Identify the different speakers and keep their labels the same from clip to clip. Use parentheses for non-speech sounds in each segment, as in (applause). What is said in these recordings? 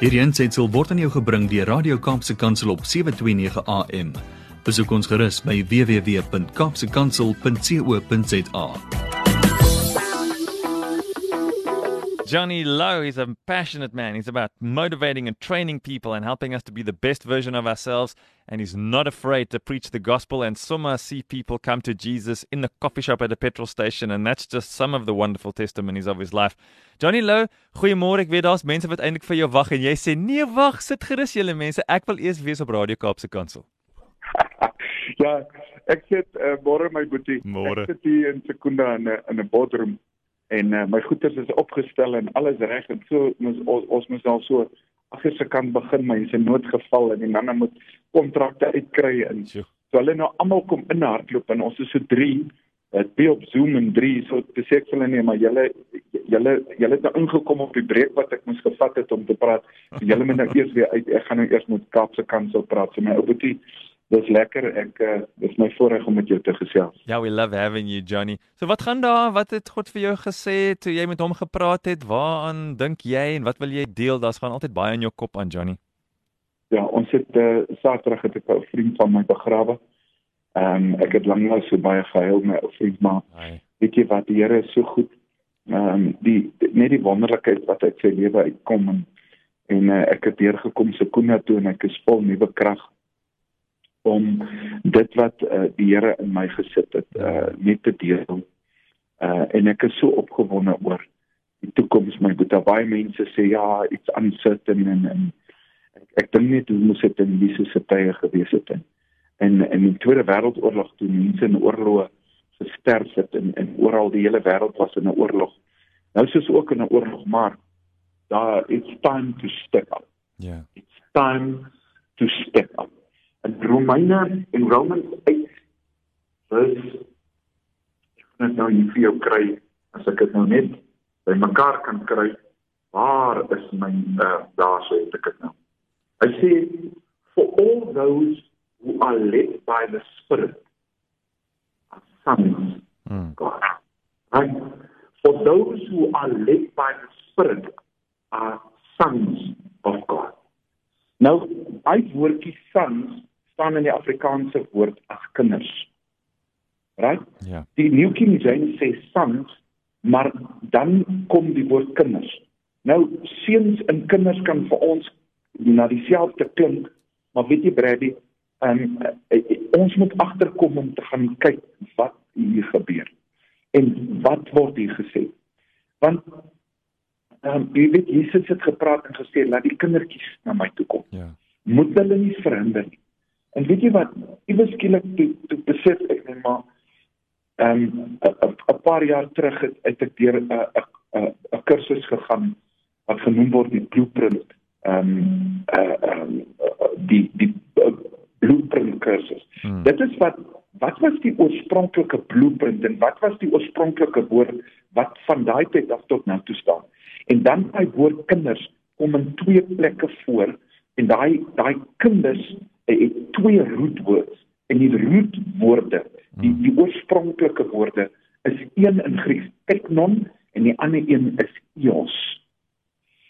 Speaker 1: Hierdie aanseit sal word aan jou gebring deur Radio Kaapse Kansel op 7:29 AM. Besoek ons gerus by www.kapsekansel.co.za.
Speaker 2: Johnny Lowe is a passionate man. He's about motivating and training people and helping us to be the best version of ourselves. And he's not afraid to preach the gospel. And some uh, see people come to Jesus in the coffee shop at the petrol station. And that's just some of the wonderful testimonies of his life. Johnny Lowe, goeiemôre. Ek weet daar's mense wat eintlik vir jou wag en jy sê nee, wag, sit gerus julle mense. Ek wil eers wees op Radio Kaapse Kansel. (laughs)
Speaker 3: ja, ek sit uh, môre my boetie.
Speaker 2: Môre.
Speaker 3: Ek sit hier in Sekunda in 'n in 'n boardroom en uh, my goeder is opgestel en alles reg en so ons ons, ons moet al so agter se kant begin my is 'n noodgeval en die manne moet kontrakte uitkry en so hulle nou almal kom in hardloop en ons is so 3 dit be op Zoom en 3 so te sê ek vir hulle nee maar julle julle julle het nou ingekom op die breek wat ek moes gevat het om te praat. So julle moet nou eers weer uit ek gaan nou eers met Kaapse Kansel praat. So my ou boetie dis lekker ek uh, dis my voorreg om met jou te gesels
Speaker 2: Ja, we love having you, Johnny. So wat gaan daar? Wat het God vir jou gesê toe jy met hom gepraat het? Waaraan dink jy en wat wil jy deel? Daar's gaan altyd baie in jou kop aan, Johnny.
Speaker 3: Ja, ons het uh, Saterdag het ek 'n vriend van my begrawe. Ehm um, ek het lanklaas so baie gehuil my ou vriend maar
Speaker 2: Ai.
Speaker 3: weet jy wat die Here is so goed. Ehm um, die, die net die wonderlikheid wat uit sy lewe uitkom en en uh, ek het deurgekom se Koena toe en ek is vol nuwe krag om dit wat uh, die Here in my gesit het uh, net te deel. Uh, en ek is so opgewonde oor die toekoms my boetie. Baie mense sê ja, iets aansit en en, en ek, ek dink net hoe moes dit in Jesus se tye gewees het en en in die Tweede Wêreldoorlog toe mense in oorloë gesterf het en en oral die hele wêreld was in 'n oorlog. Nou is ons ook in 'n oorlog, maar daar it's time to step up.
Speaker 2: Ja.
Speaker 3: It's time to step up. In Romeine en Romans 8 vers ek gaan dit nou nie vir jou kry as ek dit nou net by mekaar kan kry. Waar is my uh, daar sê ek dit nou. Hy sê for all those who are led by the spirit are sons
Speaker 2: Mm.
Speaker 3: God. Right? For those who are led by the spirit are sons of God. Nou, hy woordjie sons staan in die Afrikaanse woord as kinders. Right?
Speaker 2: Ja.
Speaker 3: Die New King James sê sons, maar dan kom die woord kinders. Nou seuns en kinders kan vir ons na dieselfde klink, maar weet jy Brady, um, ons moet agterkom om te gaan kyk wat hier gebeur en wat word hier gesê. Want ehm um, jy weet Jesus het gepraat en gesê laat die kindertjies na my toe kom.
Speaker 2: Ja.
Speaker 3: Moet hulle nie verhinder nie. En weet jy wat? Iewers skielik toe, toe besef ek net maar ehm um, 'n paar jaar terug het, het ek deur 'n 'n 'n kursus gegaan wat genoem word die blueprint ehm um, uh, um, uh, die die uh, blueprint kursus.
Speaker 2: Mm.
Speaker 3: Dit is wat wat was die oorspronklike blueprint en wat was die oorspronklike woord wat van daai tyd af tot nou toe staan. En dan daai woord kinders kom in twee plekke voor en daai daai kinders het twee rootwoorde en die rootwoorde die die oorspronklike woorde is een in Grieks teknon en die ander een is eos.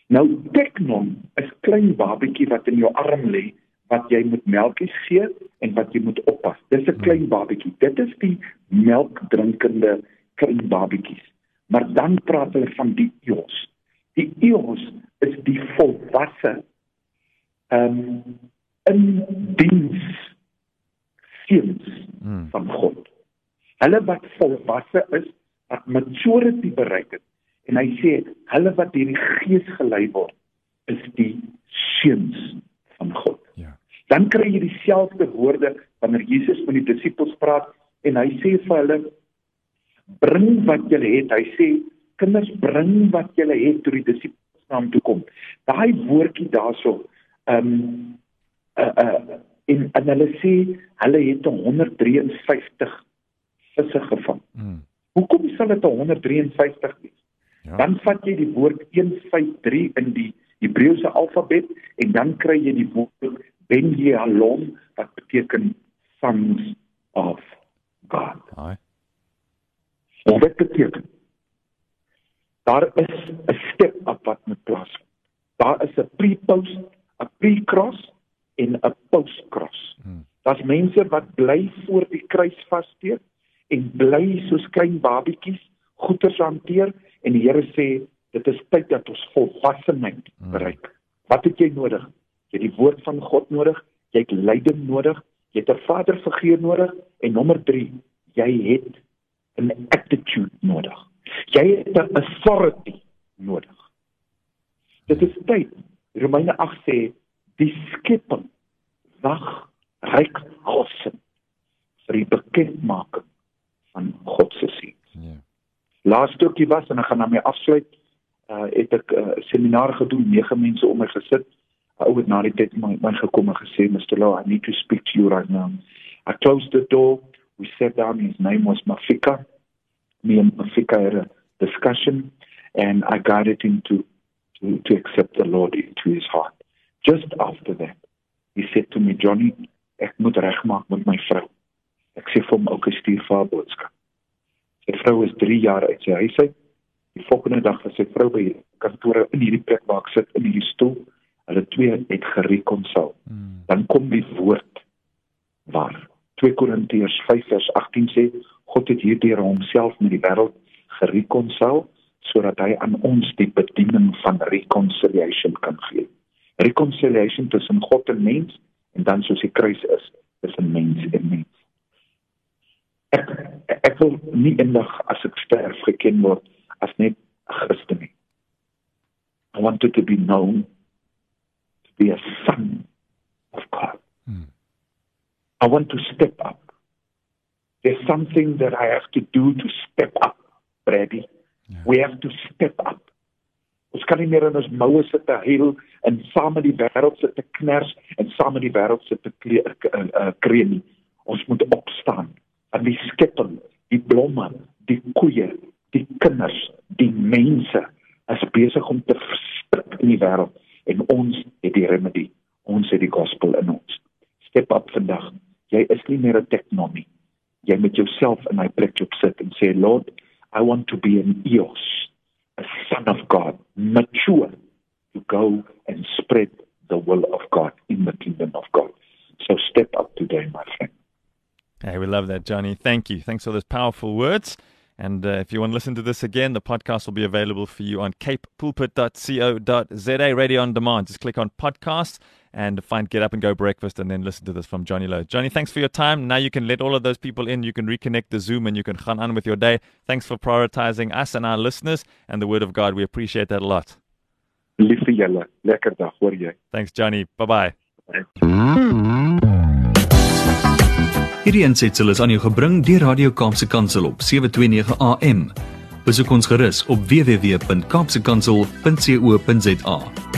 Speaker 3: Nou teknon is klein babatjie wat in jou arm lê wat jy moet melkies gee en wat jy moet oppas. Dis 'n klein babatjie. Dit is die melkdrinkende klein babatjies. Maar dan praat hulle van die eos. Die eos is die volwasse ehm um, in diens seuns
Speaker 2: Mm.
Speaker 3: van God. Hulle wat volwasse is, wat maturity bereik het en hy sê hulle wat deur die Gees gelei word, is die seuns van God.
Speaker 2: Ja.
Speaker 3: Dan kry jy dieselfde woorde wanneer Jesus met die disippels praat en hy sê vir hulle bring wat julle het. Hy sê kinders bring wat julle het toe die disippels na hom toe kom. Daai woordjie daarso ehm um, uh, uh, en en hulle sê hulle het 153 visse gevang.
Speaker 2: Mm.
Speaker 3: Hoekom sal dit 153 wees?
Speaker 2: Ja.
Speaker 3: Dan vat jy die woord 153 in die Hebreëse alfabet en dan kry jy die woord Ben Halom wat beteken sons of God.
Speaker 2: Ai.
Speaker 3: Wat dit beteken? Daar is 'n step up wat moet plaasvind. Daar is 'n pre-post, 'n pre-cross en 'n post-cross. Hmm. Daar's mense wat bly voor die kruis vassteek en bly soos klein babietjies goeters hanteer en die Here sê dit is tyd dat ons volwassenheid hmm. bereik. Hmm. Wat het jy nodig? Jy het die woord van God nodig, jy het leiding nodig, jy het 'n vaderfiguur nodig en nommer 3, jy het 'n attitude nodig. Jy het 'n authority nodig. Dit is tyd. Romeine 8 sê die skepping wag ryk alsin vir die bekendmaking van God se seën. Ja. Laaste stukkie was en ek gaan daarmee afsluit uh, het ek 'n uh, seminar gedoen, nege mense om my gesit. 'n Ou het na die tyd my my gekom en gesê, "Mr. Law, I need to speak to you right now." I closed the door. We sat down. His name was Mafika. Me and Mafika had a discussion and I guided him to to to accept the Lord into his heart. Just after that, he said to me, "Johnny, ek moet regmaak met my vrou." Ek sê vir hom ook 'n stuur vir haar boodskap. Sy vrou is 3 jaar uit sy huis uit Die volgende dag was sy vrou by kantore in hierdie plek waar ek sit in hierdie stoel. Hulle twee het gerekonsel. Hmm. Dan kom die woord waar 2 Korintiërs 5:18 sê God het hierdeur homself met die wêreld gerekonsel sodat hy aan ons die bediening van reconciliation kan gee. Reconciliation tussen God en mens en dan soos die kruis is tussen mens en mens. Ek ek wil nie eendag as ek sterf geken word as net 'n Christen nie. I wanted to be known to be a son of God. Hmm. I want to step up. There's something that I have to do to step up, Brady. Yeah. We have to step up. Ons kan nie meer in ons moue sit te huil en saam met die wêreld sit te kners en saam met die wêreld sit te kreë nie. Ons moet opstaan. En die skepping, die blomme, die koeie, die kinders, die mense is besig om te verstik in die wêreld en ons het die remedie. Ons het die gospel in ons. Step up vandag. Jy is nie meer 'n teknomie. Jy moet jouself in my plek op sit en sê Lord, I want to be an eos, a son of God, mature to go and spread the will of God in the kingdom of God. So step up today, my friend.
Speaker 2: Hey, we love that, Johnny. Thank you. Thanks for those powerful words. And uh, if you want to listen to this again, the podcast will be available for you on capepulpit.co.za, radio on demand. Just click on podcasts and find Get Up and Go Breakfast and then listen to this from Johnny Lowe. Johnny, thanks for your time. Now you can let all of those people in. You can reconnect the Zoom and you can gaan on with your day. Thanks for prioritizing us and our listeners and the Word of God. We appreciate that a lot. Thanks, Johnny. Bye-bye.
Speaker 1: Hierdie ensetsel is aan jou gebring deur Radio Kaapse Kansel op 729 AM. Besoek ons gerus op www.kaapsekansel.co.za.